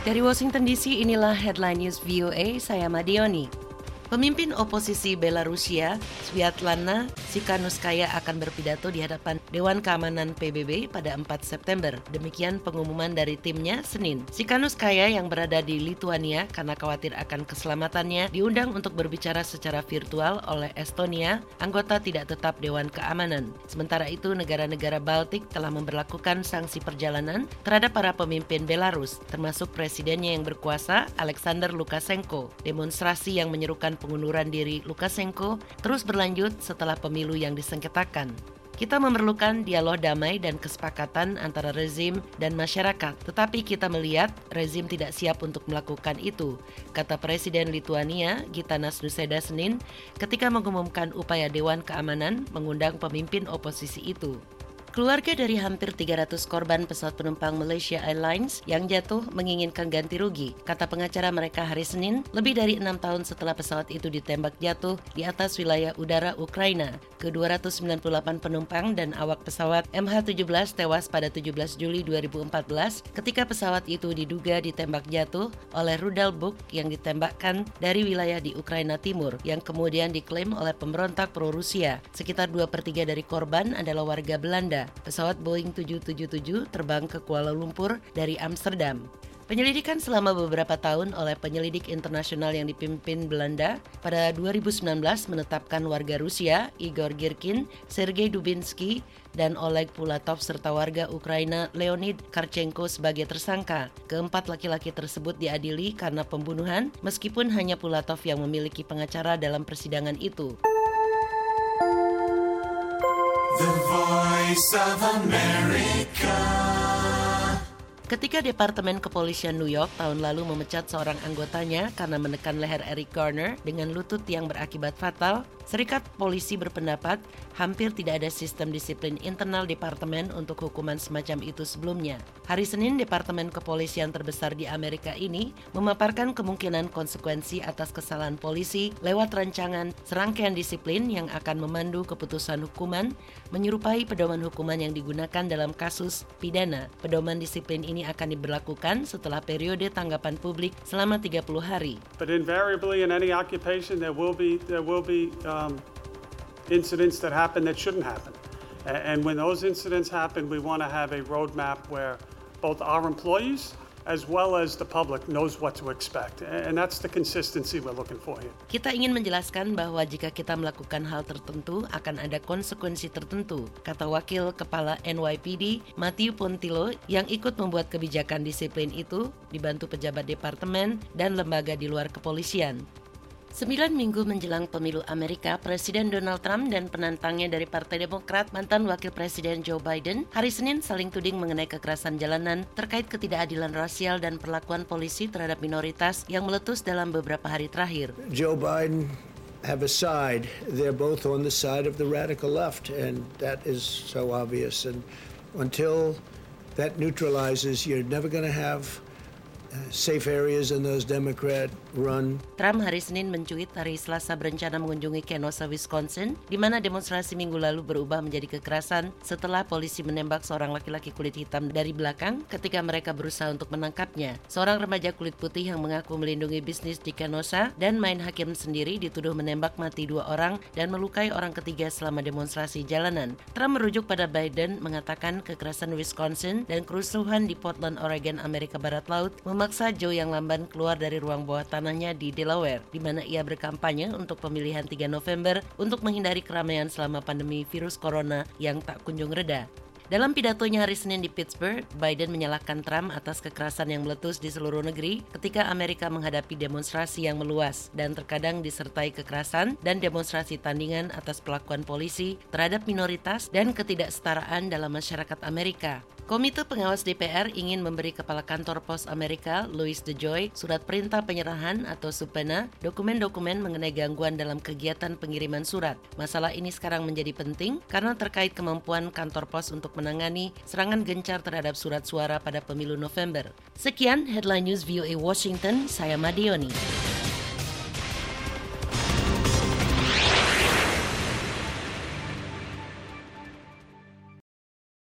Dari Washington DC, inilah Headline News VOA, saya Madioni. Pemimpin oposisi Belarusia, Sviatlana Sikanuskaya akan berpidato di hadapan Dewan Keamanan PBB pada 4 September. Demikian pengumuman dari timnya Senin. Sikanuskaya yang berada di Lituania karena khawatir akan keselamatannya diundang untuk berbicara secara virtual oleh Estonia, anggota tidak tetap Dewan Keamanan. Sementara itu, negara-negara Baltik telah memperlakukan sanksi perjalanan terhadap para pemimpin Belarus, termasuk presidennya yang berkuasa, Alexander Lukashenko. Demonstrasi yang menyerukan pengunduran diri Lukashenko terus berlanjut setelah pemilu yang disengketakan. Kita memerlukan dialog damai dan kesepakatan antara rezim dan masyarakat, tetapi kita melihat rezim tidak siap untuk melakukan itu, kata Presiden Lituania Gitanas Nuseda Senin ketika mengumumkan upaya Dewan Keamanan mengundang pemimpin oposisi itu. Keluarga dari hampir 300 korban pesawat penumpang Malaysia Airlines yang jatuh menginginkan ganti rugi. Kata pengacara mereka hari Senin, lebih dari enam tahun setelah pesawat itu ditembak jatuh di atas wilayah udara Ukraina. Ke-298 penumpang dan awak pesawat MH17 tewas pada 17 Juli 2014 ketika pesawat itu diduga ditembak jatuh oleh rudal Buk yang ditembakkan dari wilayah di Ukraina Timur yang kemudian diklaim oleh pemberontak pro-Rusia. Sekitar 2 per 3 dari korban adalah warga Belanda pesawat Boeing 777 terbang ke Kuala Lumpur dari Amsterdam. Penyelidikan selama beberapa tahun oleh penyelidik internasional yang dipimpin Belanda pada 2019 menetapkan warga Rusia Igor Girkin, Sergei Dubinsky, dan Oleg Pulatov serta warga Ukraina Leonid Karchenko sebagai tersangka. Keempat laki-laki tersebut diadili karena pembunuhan meskipun hanya Pulatov yang memiliki pengacara dalam persidangan itu. The Voice of America. Ketika Departemen Kepolisian New York tahun lalu memecat seorang anggotanya karena menekan leher Eric Garner dengan lutut yang berakibat fatal, Serikat Polisi berpendapat hampir tidak ada sistem disiplin internal departemen untuk hukuman semacam itu sebelumnya. Hari Senin, Departemen Kepolisian terbesar di Amerika ini memaparkan kemungkinan konsekuensi atas kesalahan polisi lewat rancangan serangkaian disiplin yang akan memandu keputusan hukuman menyerupai pedoman hukuman yang digunakan dalam kasus pidana. Pedoman disiplin ini akan diberlakukan setelah periode tanggapan publik selama 30 hari. But invariably in any occupation there will be there will be um, incidents that happen that shouldn't happen. And when those incidents happen, we want to have a roadmap where both our employees as well as the public knows what to expect. And that's the consistency we're looking for here. Kita ingin menjelaskan bahwa jika kita melakukan hal tertentu akan ada konsekuensi tertentu, kata Wakil Kepala NYPD Matthew Pontilo yang ikut membuat kebijakan disiplin itu dibantu pejabat departemen dan lembaga di luar kepolisian. Sembilan minggu menjelang pemilu Amerika, Presiden Donald Trump dan penantangnya dari Partai Demokrat, mantan Wakil Presiden Joe Biden, hari Senin saling tuding mengenai kekerasan jalanan terkait ketidakadilan rasial dan perlakuan polisi terhadap minoritas yang meletus dalam beberapa hari terakhir. Joe Biden have a side. They're both on the side of the radical left, and that is so obvious. And until that neutralizes, you're never going to have Trump hari Senin mencuit hari Selasa berencana mengunjungi Kenosha, Wisconsin, di mana demonstrasi minggu lalu berubah menjadi kekerasan setelah polisi menembak seorang laki-laki kulit hitam dari belakang ketika mereka berusaha untuk menangkapnya. Seorang remaja kulit putih yang mengaku melindungi bisnis di Kenosha dan main hakim sendiri dituduh menembak mati dua orang dan melukai orang ketiga selama demonstrasi jalanan. Trump merujuk pada Biden mengatakan kekerasan Wisconsin dan kerusuhan di Portland, Oregon, Amerika Barat Laut memaksa Joe yang lamban keluar dari ruang bawah tanahnya di Delaware, di mana ia berkampanye untuk pemilihan 3 November untuk menghindari keramaian selama pandemi virus corona yang tak kunjung reda. Dalam pidatonya hari Senin di Pittsburgh, Biden menyalahkan Trump atas kekerasan yang meletus di seluruh negeri ketika Amerika menghadapi demonstrasi yang meluas dan terkadang disertai kekerasan dan demonstrasi tandingan atas pelakuan polisi terhadap minoritas dan ketidaksetaraan dalam masyarakat Amerika. Komite Pengawas DPR ingin memberi Kepala Kantor Pos Amerika, Louis DeJoy, surat perintah penyerahan atau subpoena dokumen-dokumen mengenai gangguan dalam kegiatan pengiriman surat. Masalah ini sekarang menjadi penting karena terkait kemampuan kantor pos untuk menangani serangan gencar terhadap surat suara pada pemilu November. Sekian Headline News VOA Washington, saya Madioni.